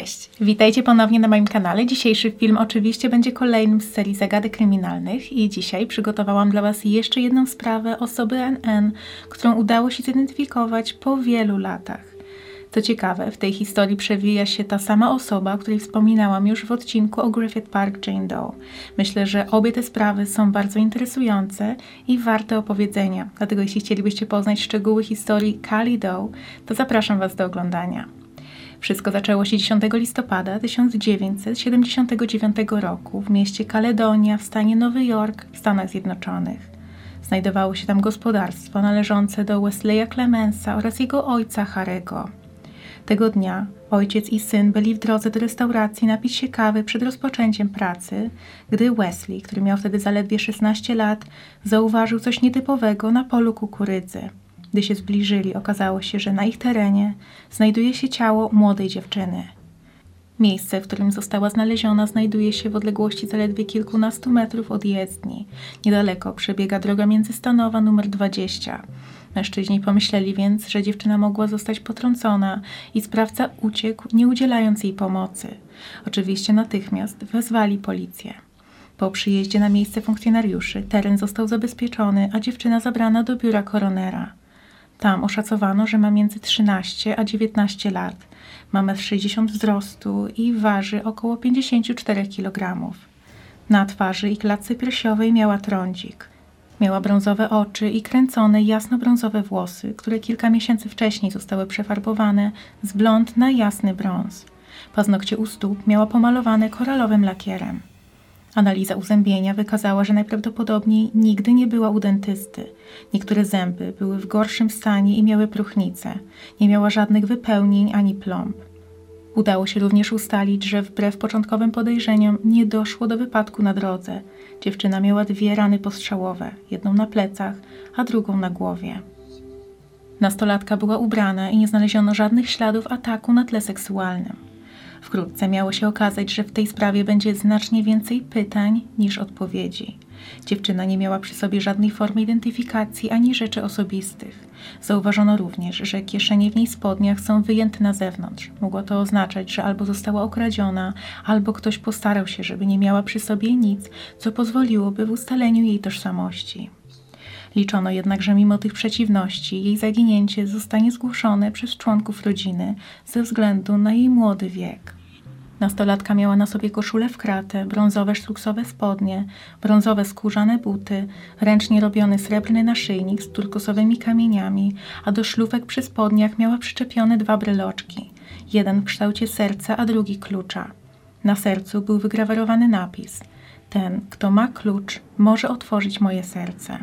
Cześć, witajcie ponownie na moim kanale. Dzisiejszy film oczywiście będzie kolejnym z serii zagadek kryminalnych i dzisiaj przygotowałam dla Was jeszcze jedną sprawę osoby NN, którą udało się zidentyfikować po wielu latach. Co ciekawe, w tej historii przewija się ta sama osoba, o której wspominałam już w odcinku o Griffith Park Jane Doe. Myślę, że obie te sprawy są bardzo interesujące i warte opowiedzenia, dlatego jeśli chcielibyście poznać szczegóły historii Cali Doe, to zapraszam Was do oglądania. Wszystko zaczęło się 10 listopada 1979 roku w mieście Kaledonia w stanie Nowy Jork w Stanach Zjednoczonych. Znajdowało się tam gospodarstwo należące do Wesleya Clemensa oraz jego ojca Harego. Tego dnia ojciec i syn byli w drodze do restauracji napić się kawy przed rozpoczęciem pracy, gdy Wesley, który miał wtedy zaledwie 16 lat, zauważył coś nietypowego na polu kukurydzy. Gdy się zbliżyli, okazało się, że na ich terenie znajduje się ciało młodej dziewczyny. Miejsce, w którym została znaleziona, znajduje się w odległości zaledwie kilkunastu metrów od jezdni. Niedaleko przebiega droga międzystanowa numer 20. Mężczyźni pomyśleli więc, że dziewczyna mogła zostać potrącona i sprawca uciekł, nie udzielając jej pomocy. Oczywiście natychmiast wezwali policję. Po przyjeździe na miejsce funkcjonariuszy teren został zabezpieczony, a dziewczyna zabrana do biura koronera. Tam oszacowano, że ma między 13 a 19 lat. Ma 1,60 m wzrostu i waży około 54 kg. Na twarzy i klatce piersiowej miała trądzik. Miała brązowe oczy i kręcone jasno-brązowe włosy, które kilka miesięcy wcześniej zostały przefarbowane z blond na jasny brąz. Paznokcie u stóp miała pomalowane koralowym lakierem. Analiza uzębienia wykazała, że najprawdopodobniej nigdy nie była u dentysty. Niektóre zęby były w gorszym stanie i miały próchnicę. Nie miała żadnych wypełnień ani plomb. Udało się również ustalić, że wbrew początkowym podejrzeniom nie doszło do wypadku na drodze. Dziewczyna miała dwie rany postrzałowe, jedną na plecach, a drugą na głowie. Nastolatka była ubrana i nie znaleziono żadnych śladów ataku na tle seksualnym. Wkrótce miało się okazać, że w tej sprawie będzie znacznie więcej pytań niż odpowiedzi. Dziewczyna nie miała przy sobie żadnej formy identyfikacji ani rzeczy osobistych. Zauważono również, że kieszenie w niej spodniach są wyjęte na zewnątrz. Mogło to oznaczać, że albo została okradziona, albo ktoś postarał się, żeby nie miała przy sobie nic, co pozwoliłoby w ustaleniu jej tożsamości. Liczono jednak, że mimo tych przeciwności jej zaginięcie zostanie zgłoszone przez członków rodziny ze względu na jej młody wiek. Nastolatka miała na sobie koszulę w kratę, brązowe sztruksowe spodnie, brązowe skórzane buty, ręcznie robiony srebrny naszyjnik z turkosowymi kamieniami, a do szlufek przy spodniach miała przyczepione dwa bryloczki, jeden w kształcie serca, a drugi klucza. Na sercu był wygrawerowany napis: Ten, kto ma klucz, może otworzyć moje serce.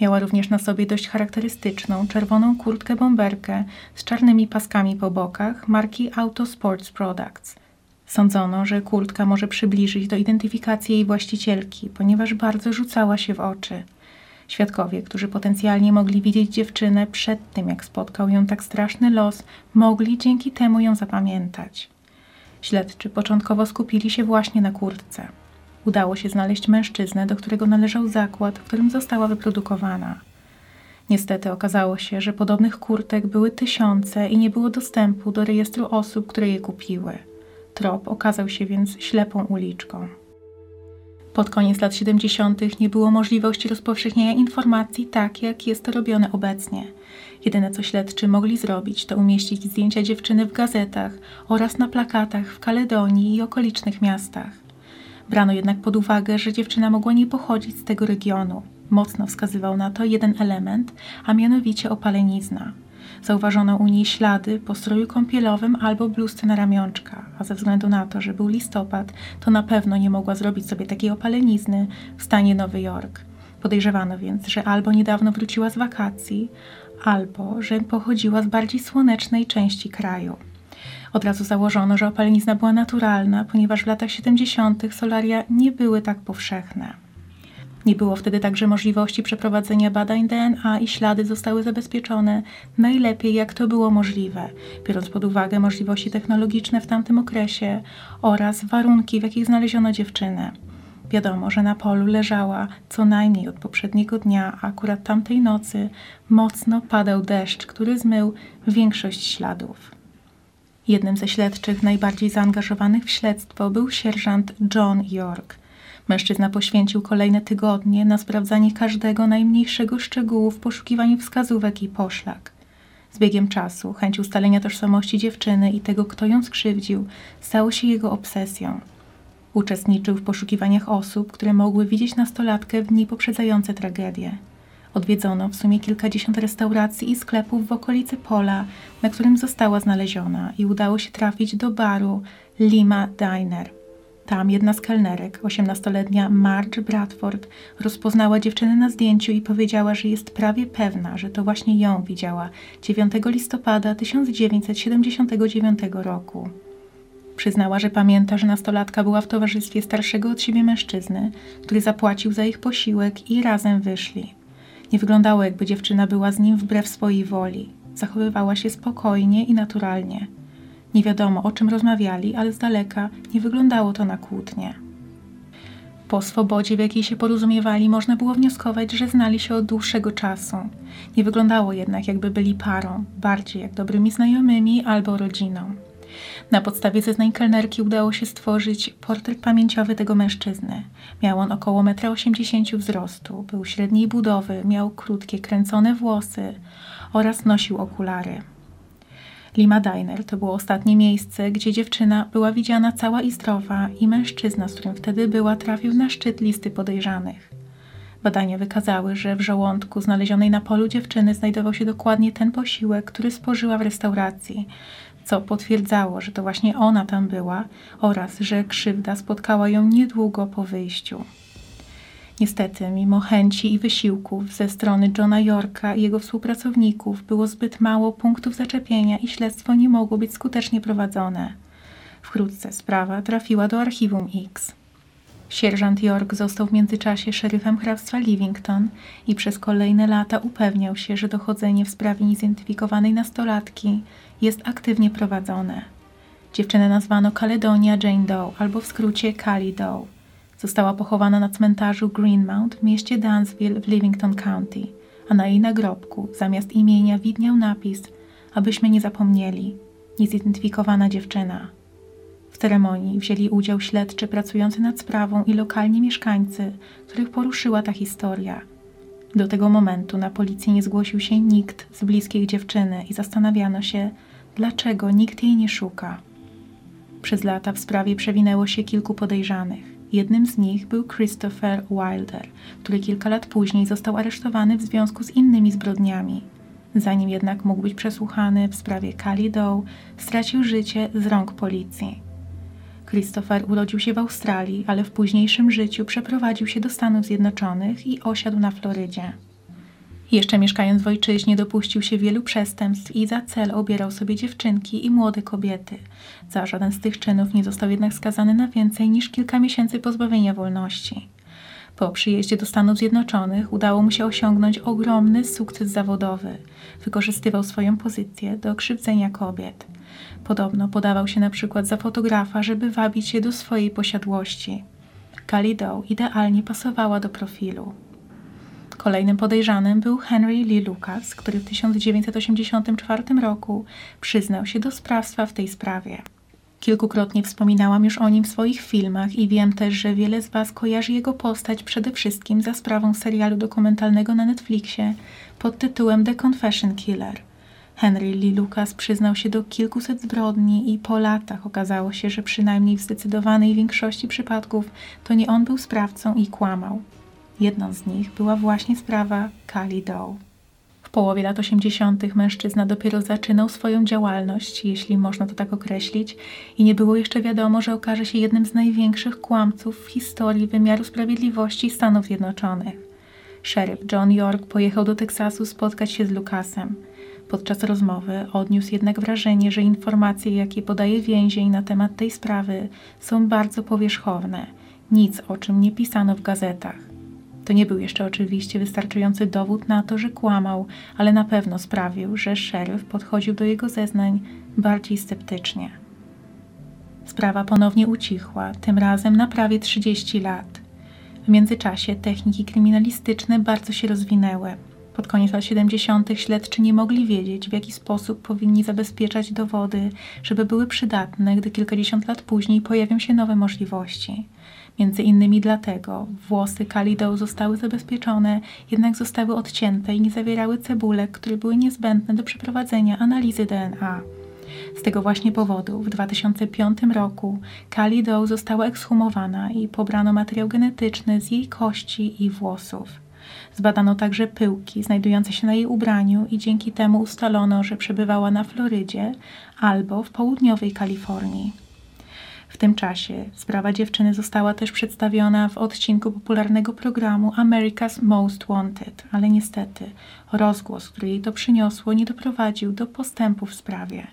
Miała również na sobie dość charakterystyczną czerwoną kurtkę bomberkę z czarnymi paskami po bokach marki Auto Sports Products. Sądzono, że kurtka może przybliżyć do identyfikacji jej właścicielki, ponieważ bardzo rzucała się w oczy. Świadkowie, którzy potencjalnie mogli widzieć dziewczynę przed tym, jak spotkał ją tak straszny los, mogli dzięki temu ją zapamiętać. Śledczy początkowo skupili się właśnie na kurtce. Udało się znaleźć mężczyznę, do którego należał zakład, w którym została wyprodukowana. Niestety okazało się, że podobnych kurtek były tysiące i nie było dostępu do rejestru osób, które je kupiły. Trop okazał się więc ślepą uliczką. Pod koniec lat 70. nie było możliwości rozpowszechniania informacji tak, jak jest to robione obecnie. Jedyne co śledczy mogli zrobić, to umieścić zdjęcia dziewczyny w gazetach oraz na plakatach w Kaledonii i okolicznych miastach. Brano jednak pod uwagę, że dziewczyna mogła nie pochodzić z tego regionu. Mocno wskazywał na to jeden element, a mianowicie opalenizna. Zauważono u niej ślady po stroju kąpielowym albo bluzce na ramionczka, a ze względu na to, że był listopad, to na pewno nie mogła zrobić sobie takiej opalenizny w stanie Nowy Jork. Podejrzewano więc, że albo niedawno wróciła z wakacji, albo że pochodziła z bardziej słonecznej części kraju. Od razu założono, że opalenizna była naturalna, ponieważ w latach 70. solaria nie były tak powszechne. Nie było wtedy także możliwości przeprowadzenia badań DNA i ślady zostały zabezpieczone najlepiej jak to było możliwe, biorąc pod uwagę możliwości technologiczne w tamtym okresie oraz warunki, w jakich znaleziono dziewczynę. Wiadomo, że na polu leżała co najmniej od poprzedniego dnia, a akurat tamtej nocy mocno padał deszcz, który zmył większość śladów. Jednym ze śledczych najbardziej zaangażowanych w śledztwo był sierżant John York. Mężczyzna poświęcił kolejne tygodnie na sprawdzanie każdego najmniejszego szczegółu w poszukiwaniu wskazówek i poszlak. Z biegiem czasu chęć ustalenia tożsamości dziewczyny i tego, kto ją skrzywdził, stało się jego obsesją. Uczestniczył w poszukiwaniach osób, które mogły widzieć nastolatkę w dni poprzedzające tragedię. Odwiedzono w sumie kilkadziesiąt restauracji i sklepów w okolicy pola, na którym została znaleziona i udało się trafić do baru Lima Diner. Tam jedna z kelnerek, osiemnastoletnia Marge Bradford, rozpoznała dziewczynę na zdjęciu i powiedziała, że jest prawie pewna, że to właśnie ją widziała 9 listopada 1979 roku. Przyznała, że pamięta, że nastolatka była w towarzystwie starszego od siebie mężczyzny, który zapłacił za ich posiłek i razem wyszli. Nie wyglądało, jakby dziewczyna była z nim wbrew swojej woli. Zachowywała się spokojnie i naturalnie. Nie wiadomo, o czym rozmawiali, ale z daleka nie wyglądało to na kłótnie. Po swobodzie, w jakiej się porozumiewali, można było wnioskować, że znali się od dłuższego czasu. Nie wyglądało jednak, jakby byli parą, bardziej jak dobrymi znajomymi albo rodziną. Na podstawie zeznań kelnerki udało się stworzyć portret pamięciowy tego mężczyzny. Miał on około 1,80 m wzrostu, był średniej budowy, miał krótkie, kręcone włosy oraz nosił okulary. Lima Diner to było ostatnie miejsce, gdzie dziewczyna była widziana cała i zdrowa i mężczyzna, z którym wtedy była, trafił na szczyt listy podejrzanych. Badania wykazały, że w żołądku znalezionej na polu dziewczyny znajdował się dokładnie ten posiłek, który spożyła w restauracji, co potwierdzało, że to właśnie ona tam była oraz że krzywda spotkała ją niedługo po wyjściu. Niestety, mimo chęci i wysiłków ze strony Johna Yorka i jego współpracowników, było zbyt mało punktów zaczepienia i śledztwo nie mogło być skutecznie prowadzone. Wkrótce sprawa trafiła do archiwum X. Sierżant York został w międzyczasie szeryfem hrabstwa Livington i przez kolejne lata upewniał się, że dochodzenie w sprawie niezidentyfikowanej nastolatki jest aktywnie prowadzone. Dziewczynę nazwano Caledonia Jane Doe, albo w skrócie Cali Doe. Została pochowana na cmentarzu Greenmount w mieście Dansville w Livington County, a na jej nagrobku zamiast imienia widniał napis abyśmy nie zapomnieli, niezidentyfikowana dziewczyna. W ceremonii wzięli udział śledczy pracujący nad sprawą i lokalni mieszkańcy, których poruszyła ta historia. Do tego momentu na policji nie zgłosił się nikt z bliskich dziewczyny i zastanawiano się, dlaczego nikt jej nie szuka. Przez lata w sprawie przewinęło się kilku podejrzanych. Jednym z nich był Christopher Wilder, który kilka lat później został aresztowany w związku z innymi zbrodniami. Zanim jednak mógł być przesłuchany w sprawie Cali Doe, stracił życie z rąk policji. Christopher urodził się w Australii, ale w późniejszym życiu przeprowadził się do Stanów Zjednoczonych i osiadł na Florydzie. Jeszcze mieszkając w ojczyźnie dopuścił się wielu przestępstw i za cel obierał sobie dziewczynki i młode kobiety. Za żaden z tych czynów nie został jednak skazany na więcej niż kilka miesięcy pozbawienia wolności. Po przyjeździe do Stanów Zjednoczonych udało mu się osiągnąć ogromny sukces zawodowy. Wykorzystywał swoją pozycję do krzywdzenia kobiet. Podobno podawał się na przykład za fotografa, żeby wabić je do swojej posiadłości. Kalidow idealnie pasowała do profilu. Kolejnym podejrzanym był Henry Lee Lucas, który w 1984 roku przyznał się do sprawstwa w tej sprawie. Kilkukrotnie wspominałam już o nim w swoich filmach i wiem też, że wiele z Was kojarzy jego postać przede wszystkim za sprawą serialu dokumentalnego na Netflixie pod tytułem The Confession Killer. Henry Lee Lucas przyznał się do kilkuset zbrodni i po latach okazało się, że przynajmniej w zdecydowanej większości przypadków to nie on był sprawcą i kłamał. Jedną z nich była właśnie sprawa Kali Doe. W połowie lat 80. mężczyzna dopiero zaczynał swoją działalność, jeśli można to tak określić, i nie było jeszcze wiadomo, że okaże się jednym z największych kłamców w historii wymiaru sprawiedliwości Stanów Zjednoczonych. Szeryf John York pojechał do Teksasu spotkać się z Lukasem. Podczas rozmowy odniósł jednak wrażenie, że informacje, jakie podaje więzień na temat tej sprawy, są bardzo powierzchowne. Nic o czym nie pisano w gazetach. To nie był jeszcze oczywiście wystarczający dowód na to, że kłamał, ale na pewno sprawił, że szeryf podchodził do jego zeznań bardziej sceptycznie. Sprawa ponownie ucichła, tym razem na prawie 30 lat. W międzyczasie techniki kryminalistyczne bardzo się rozwinęły. Pod koniec lat 70. śledczy nie mogli wiedzieć, w jaki sposób powinni zabezpieczać dowody, żeby były przydatne, gdy kilkadziesiąt lat później pojawią się nowe możliwości. Między innymi dlatego włosy Kalido zostały zabezpieczone, jednak zostały odcięte i nie zawierały cebulek, które były niezbędne do przeprowadzenia analizy DNA. Z tego właśnie powodu w 2005 roku Kali Doe została ekshumowana i pobrano materiał genetyczny z jej kości i włosów. Zbadano także pyłki znajdujące się na jej ubraniu i dzięki temu ustalono, że przebywała na Florydzie albo w południowej Kalifornii. W tym czasie sprawa dziewczyny została też przedstawiona w odcinku popularnego programu America's Most Wanted, ale niestety rozgłos, który jej to przyniosło, nie doprowadził do postępu w sprawie.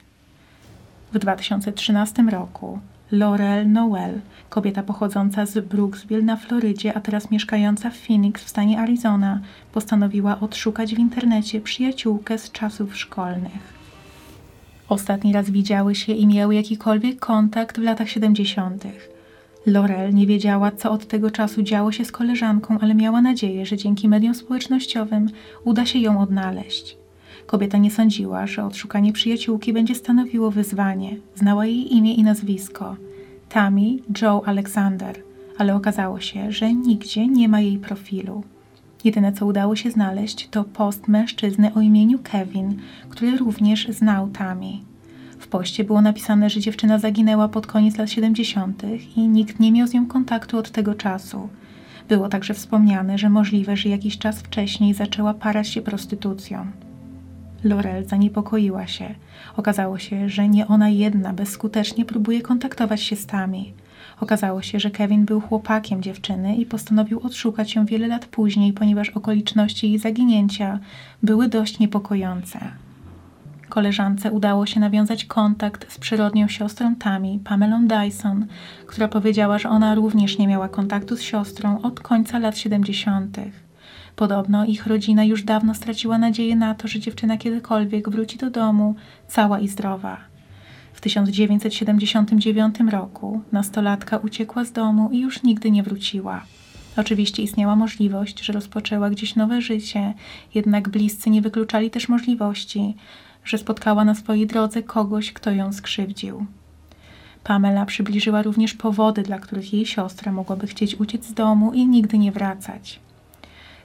W 2013 roku Laurel Noel, kobieta pochodząca z Brooksville na Florydzie, a teraz mieszkająca w Phoenix w stanie Arizona, postanowiła odszukać w internecie przyjaciółkę z czasów szkolnych. Ostatni raz widziały się i miały jakikolwiek kontakt w latach 70. Laurel nie wiedziała, co od tego czasu działo się z koleżanką, ale miała nadzieję, że dzięki mediom społecznościowym uda się ją odnaleźć. Kobieta nie sądziła, że odszukanie przyjaciółki będzie stanowiło wyzwanie. Znała jej imię i nazwisko. Tammy Joe Alexander, ale okazało się, że nigdzie nie ma jej profilu. Jedyne, co udało się znaleźć, to post mężczyzny o imieniu Kevin, który również znał Tammy. W poście było napisane, że dziewczyna zaginęła pod koniec lat 70. i nikt nie miał z nią kontaktu od tego czasu. Było także wspomniane, że możliwe, że jakiś czas wcześniej zaczęła parać się prostytucją. Laurel zaniepokoiła się. Okazało się, że nie ona jedna bezskutecznie próbuje kontaktować się z Tami. Okazało się, że Kevin był chłopakiem dziewczyny i postanowił odszukać ją wiele lat później, ponieważ okoliczności jej zaginięcia były dość niepokojące. Koleżance udało się nawiązać kontakt z przyrodnią siostrą Tami, Pamelą Dyson, która powiedziała, że ona również nie miała kontaktu z siostrą od końca lat 70. Podobno ich rodzina już dawno straciła nadzieję na to, że dziewczyna kiedykolwiek wróci do domu cała i zdrowa. W 1979 roku nastolatka uciekła z domu i już nigdy nie wróciła. Oczywiście istniała możliwość, że rozpoczęła gdzieś nowe życie, jednak bliscy nie wykluczali też możliwości, że spotkała na swojej drodze kogoś, kto ją skrzywdził. Pamela przybliżyła również powody, dla których jej siostra mogłaby chcieć uciec z domu i nigdy nie wracać.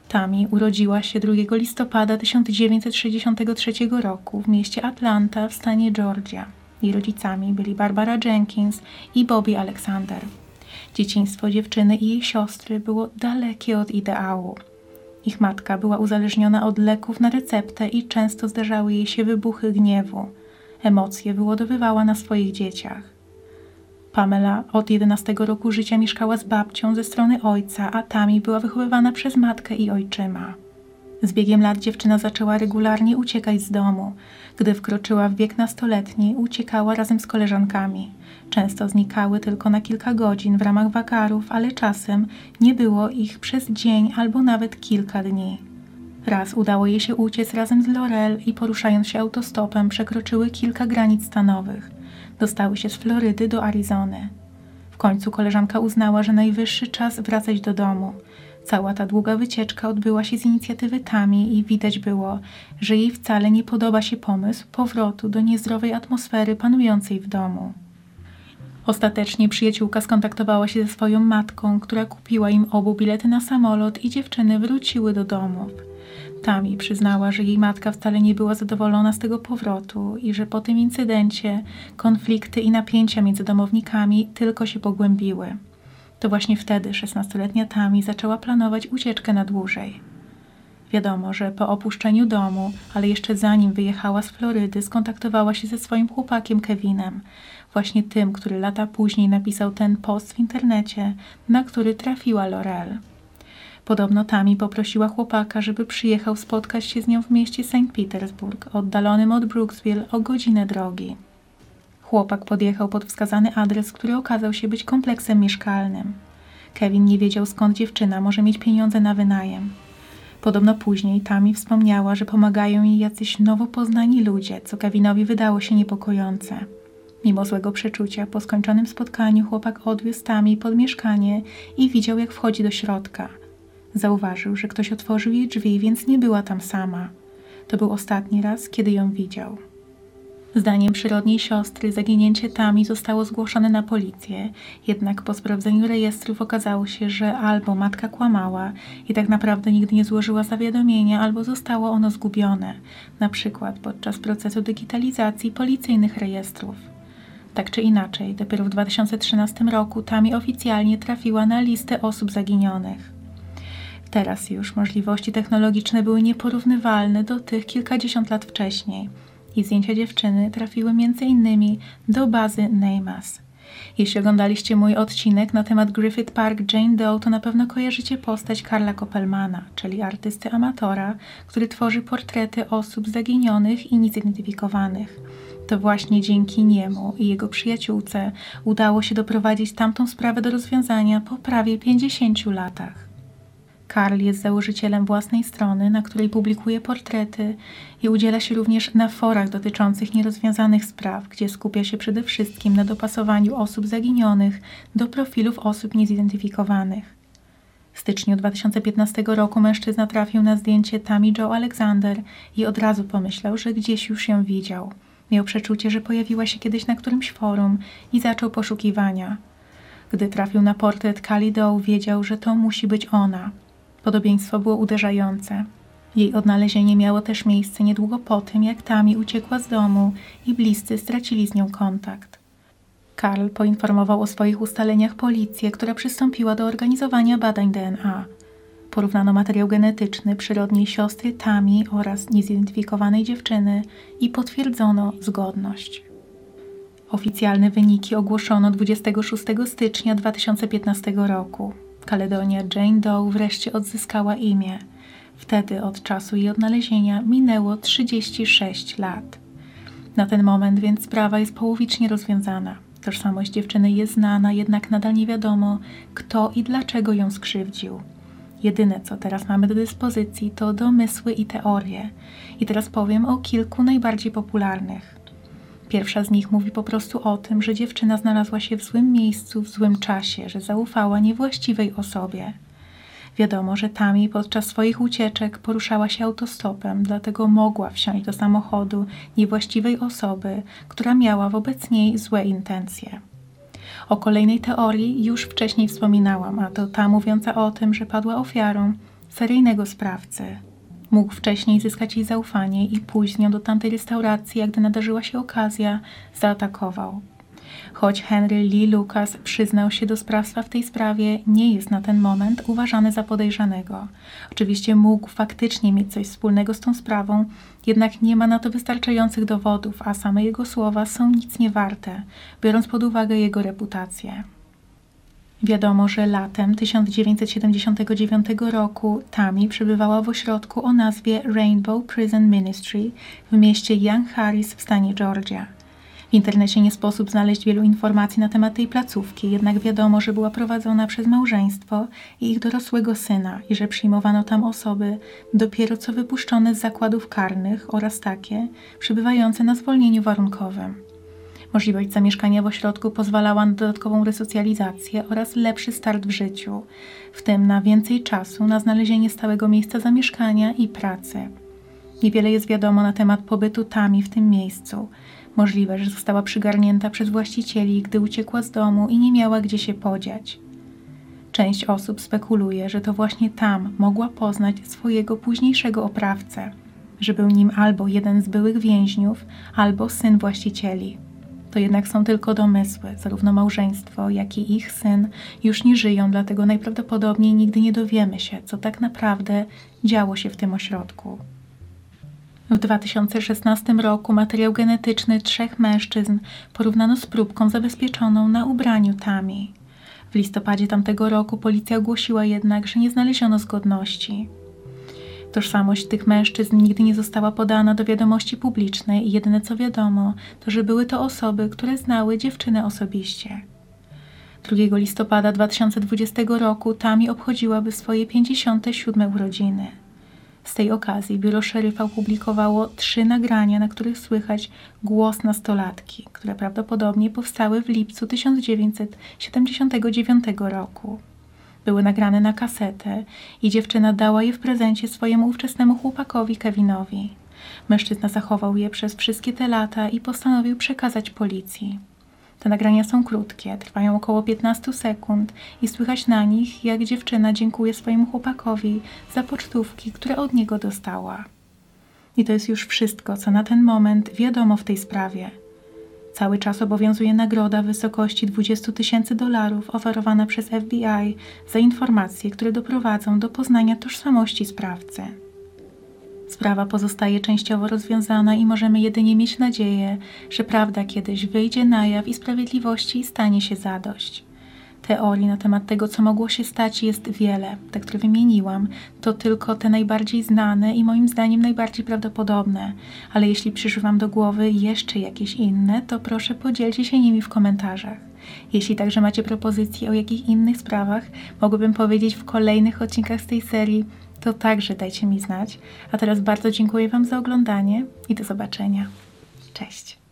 Tami urodziła się 2 listopada 1963 roku w mieście Atlanta w stanie Georgia. Jej rodzicami byli Barbara Jenkins i Bobby Alexander. Dzieciństwo dziewczyny i jej siostry było dalekie od ideału. Ich matka była uzależniona od leków na receptę i często zdarzały jej się wybuchy gniewu. Emocje wyłodowywała na swoich dzieciach. Pamela od 11 roku życia mieszkała z babcią ze strony ojca, a Tami była wychowywana przez matkę i ojczyma. Z biegiem lat dziewczyna zaczęła regularnie uciekać z domu. Gdy wkroczyła w wiek nastoletni, uciekała razem z koleżankami. Często znikały tylko na kilka godzin w ramach wakarów, ale czasem nie było ich przez dzień albo nawet kilka dni. Raz udało jej się uciec razem z Laurel i poruszając się autostopem przekroczyły kilka granic stanowych dostały się z Florydy do Arizony. W końcu koleżanka uznała, że najwyższy czas wracać do domu. Cała ta długa wycieczka odbyła się z inicjatywy Tami i widać było, że jej wcale nie podoba się pomysł powrotu do niezdrowej atmosfery panującej w domu. Ostatecznie przyjaciółka skontaktowała się ze swoją matką, która kupiła im obu bilety na samolot i dziewczyny wróciły do domów. Tami przyznała, że jej matka wcale nie była zadowolona z tego powrotu i że po tym incydencie konflikty i napięcia między domownikami tylko się pogłębiły. To właśnie wtedy szesnastoletnia Tami zaczęła planować ucieczkę na dłużej. Wiadomo, że po opuszczeniu domu, ale jeszcze zanim wyjechała z Florydy, skontaktowała się ze swoim chłopakiem Kevinem, właśnie tym, który lata później napisał ten post w internecie, na który trafiła Laurel. Podobno Tami poprosiła chłopaka, żeby przyjechał spotkać się z nią w mieście St. Petersburg, oddalonym od Brooksville o godzinę drogi. Chłopak podjechał pod wskazany adres, który okazał się być kompleksem mieszkalnym. Kevin nie wiedział skąd dziewczyna może mieć pieniądze na wynajem. Podobno później Tami wspomniała, że pomagają jej jacyś nowo poznani ludzie, co Kevinowi wydało się niepokojące. Mimo złego przeczucia, po skończonym spotkaniu chłopak odwiózł Tami pod mieszkanie i widział, jak wchodzi do środka – Zauważył, że ktoś otworzył jej drzwi, więc nie była tam sama. To był ostatni raz, kiedy ją widział. Zdaniem przyrodniej siostry zaginięcie Tami zostało zgłoszone na policję, jednak po sprawdzeniu rejestrów okazało się, że albo matka kłamała i tak naprawdę nigdy nie złożyła zawiadomienia, albo zostało ono zgubione, na przykład podczas procesu digitalizacji policyjnych rejestrów. Tak czy inaczej, dopiero w 2013 roku Tami oficjalnie trafiła na listę osób zaginionych. Teraz już możliwości technologiczne były nieporównywalne do tych kilkadziesiąt lat wcześniej – i zdjęcia dziewczyny trafiły m.in. do bazy NAMAS. Jeśli oglądaliście mój odcinek na temat Griffith Park Jane Doe, to na pewno kojarzycie postać Karla Koppelmana, czyli artysty amatora, który tworzy portrety osób zaginionych i niezidentyfikowanych. To właśnie dzięki niemu i jego przyjaciółce udało się doprowadzić tamtą sprawę do rozwiązania po prawie 50 latach. Karl jest założycielem własnej strony, na której publikuje portrety i udziela się również na forach dotyczących nierozwiązanych spraw, gdzie skupia się przede wszystkim na dopasowaniu osób zaginionych do profilów osób niezidentyfikowanych. W styczniu 2015 roku mężczyzna trafił na zdjęcie Tammy Joe Alexander i od razu pomyślał, że gdzieś już ją widział. Miał przeczucie, że pojawiła się kiedyś na którymś forum i zaczął poszukiwania. Gdy trafił na portret Kali Doe, wiedział, że to musi być ona – Podobieństwo było uderzające. Jej odnalezienie miało też miejsce niedługo po tym, jak Tami uciekła z domu i bliscy stracili z nią kontakt. Karl poinformował o swoich ustaleniach policję, która przystąpiła do organizowania badań DNA. Porównano materiał genetyczny przyrodniej siostry Tami oraz niezidentyfikowanej dziewczyny i potwierdzono zgodność. Oficjalne wyniki ogłoszono 26 stycznia 2015 roku. Kaledonia Jane Doe wreszcie odzyskała imię. Wtedy od czasu jej odnalezienia minęło 36 lat. Na ten moment więc sprawa jest połowicznie rozwiązana. Tożsamość dziewczyny jest znana, jednak nadal nie wiadomo, kto i dlaczego ją skrzywdził. Jedyne, co teraz mamy do dyspozycji, to domysły i teorie. I teraz powiem o kilku najbardziej popularnych. Pierwsza z nich mówi po prostu o tym, że dziewczyna znalazła się w złym miejscu w złym czasie, że zaufała niewłaściwej osobie. Wiadomo, że Tami podczas swoich ucieczek poruszała się autostopem, dlatego mogła wsiąść do samochodu niewłaściwej osoby, która miała wobec niej złe intencje. O kolejnej teorii już wcześniej wspominałam, a to ta mówiąca o tym, że padła ofiarą seryjnego sprawcy, Mógł wcześniej zyskać jej zaufanie i nią do tamtej restauracji, gdy nadarzyła się okazja, zaatakował. Choć Henry Lee Lucas przyznał się do sprawstwa w tej sprawie, nie jest na ten moment uważany za podejrzanego. Oczywiście mógł faktycznie mieć coś wspólnego z tą sprawą, jednak nie ma na to wystarczających dowodów, a same jego słowa są nic nie warte, biorąc pod uwagę jego reputację. Wiadomo, że latem 1979 roku Tammy przebywała w ośrodku o nazwie Rainbow Prison Ministry w mieście Young Harris w stanie Georgia. W internecie nie sposób znaleźć wielu informacji na temat tej placówki, jednak wiadomo, że była prowadzona przez małżeństwo i ich dorosłego syna i że przyjmowano tam osoby dopiero co wypuszczone z zakładów karnych oraz takie przebywające na zwolnieniu warunkowym. Możliwość zamieszkania w ośrodku pozwalała na dodatkową resocjalizację oraz lepszy start w życiu, w tym na więcej czasu na znalezienie stałego miejsca zamieszkania i pracy. Niewiele jest wiadomo na temat pobytu Tami w tym miejscu. Możliwe, że została przygarnięta przez właścicieli, gdy uciekła z domu i nie miała gdzie się podziać. Część osób spekuluje, że to właśnie tam mogła poznać swojego późniejszego oprawcę, że był nim albo jeden z byłych więźniów, albo syn właścicieli to jednak są tylko domysły. Zarówno małżeństwo, jak i ich syn już nie żyją, dlatego najprawdopodobniej nigdy nie dowiemy się, co tak naprawdę działo się w tym ośrodku. W 2016 roku materiał genetyczny trzech mężczyzn porównano z próbką zabezpieczoną na ubraniu Tami. W listopadzie tamtego roku policja ogłosiła jednak, że nie znaleziono zgodności. Tożsamość tych mężczyzn nigdy nie została podana do wiadomości publicznej i jedyne co wiadomo, to że były to osoby, które znały dziewczynę osobiście. 2 listopada 2020 roku Tami obchodziłaby swoje 57 urodziny. Z tej okazji biuro szeryfa opublikowało trzy nagrania, na których słychać głos nastolatki, które prawdopodobnie powstały w lipcu 1979 roku. Były nagrane na kasetę i dziewczyna dała je w prezencie swojemu ówczesnemu chłopakowi Kevinowi. Mężczyzna zachował je przez wszystkie te lata i postanowił przekazać policji. Te nagrania są krótkie, trwają około 15 sekund i słychać na nich, jak dziewczyna dziękuje swojemu chłopakowi za pocztówki, które od niego dostała. I to jest już wszystko, co na ten moment wiadomo w tej sprawie. Cały czas obowiązuje nagroda w wysokości 20 tysięcy dolarów oferowana przez FBI za informacje, które doprowadzą do poznania tożsamości sprawcy. Sprawa pozostaje częściowo rozwiązana i możemy jedynie mieć nadzieję, że prawda kiedyś wyjdzie na jaw i sprawiedliwości stanie się zadość. Teorii na temat tego, co mogło się stać, jest wiele. Te, które wymieniłam, to tylko te najbardziej znane i moim zdaniem najbardziej prawdopodobne. Ale jeśli przyszły Wam do głowy jeszcze jakieś inne, to proszę podzielcie się nimi w komentarzach. Jeśli także macie propozycje o jakich innych sprawach mogłabym powiedzieć w kolejnych odcinkach z tej serii, to także dajcie mi znać. A teraz bardzo dziękuję Wam za oglądanie i do zobaczenia. Cześć.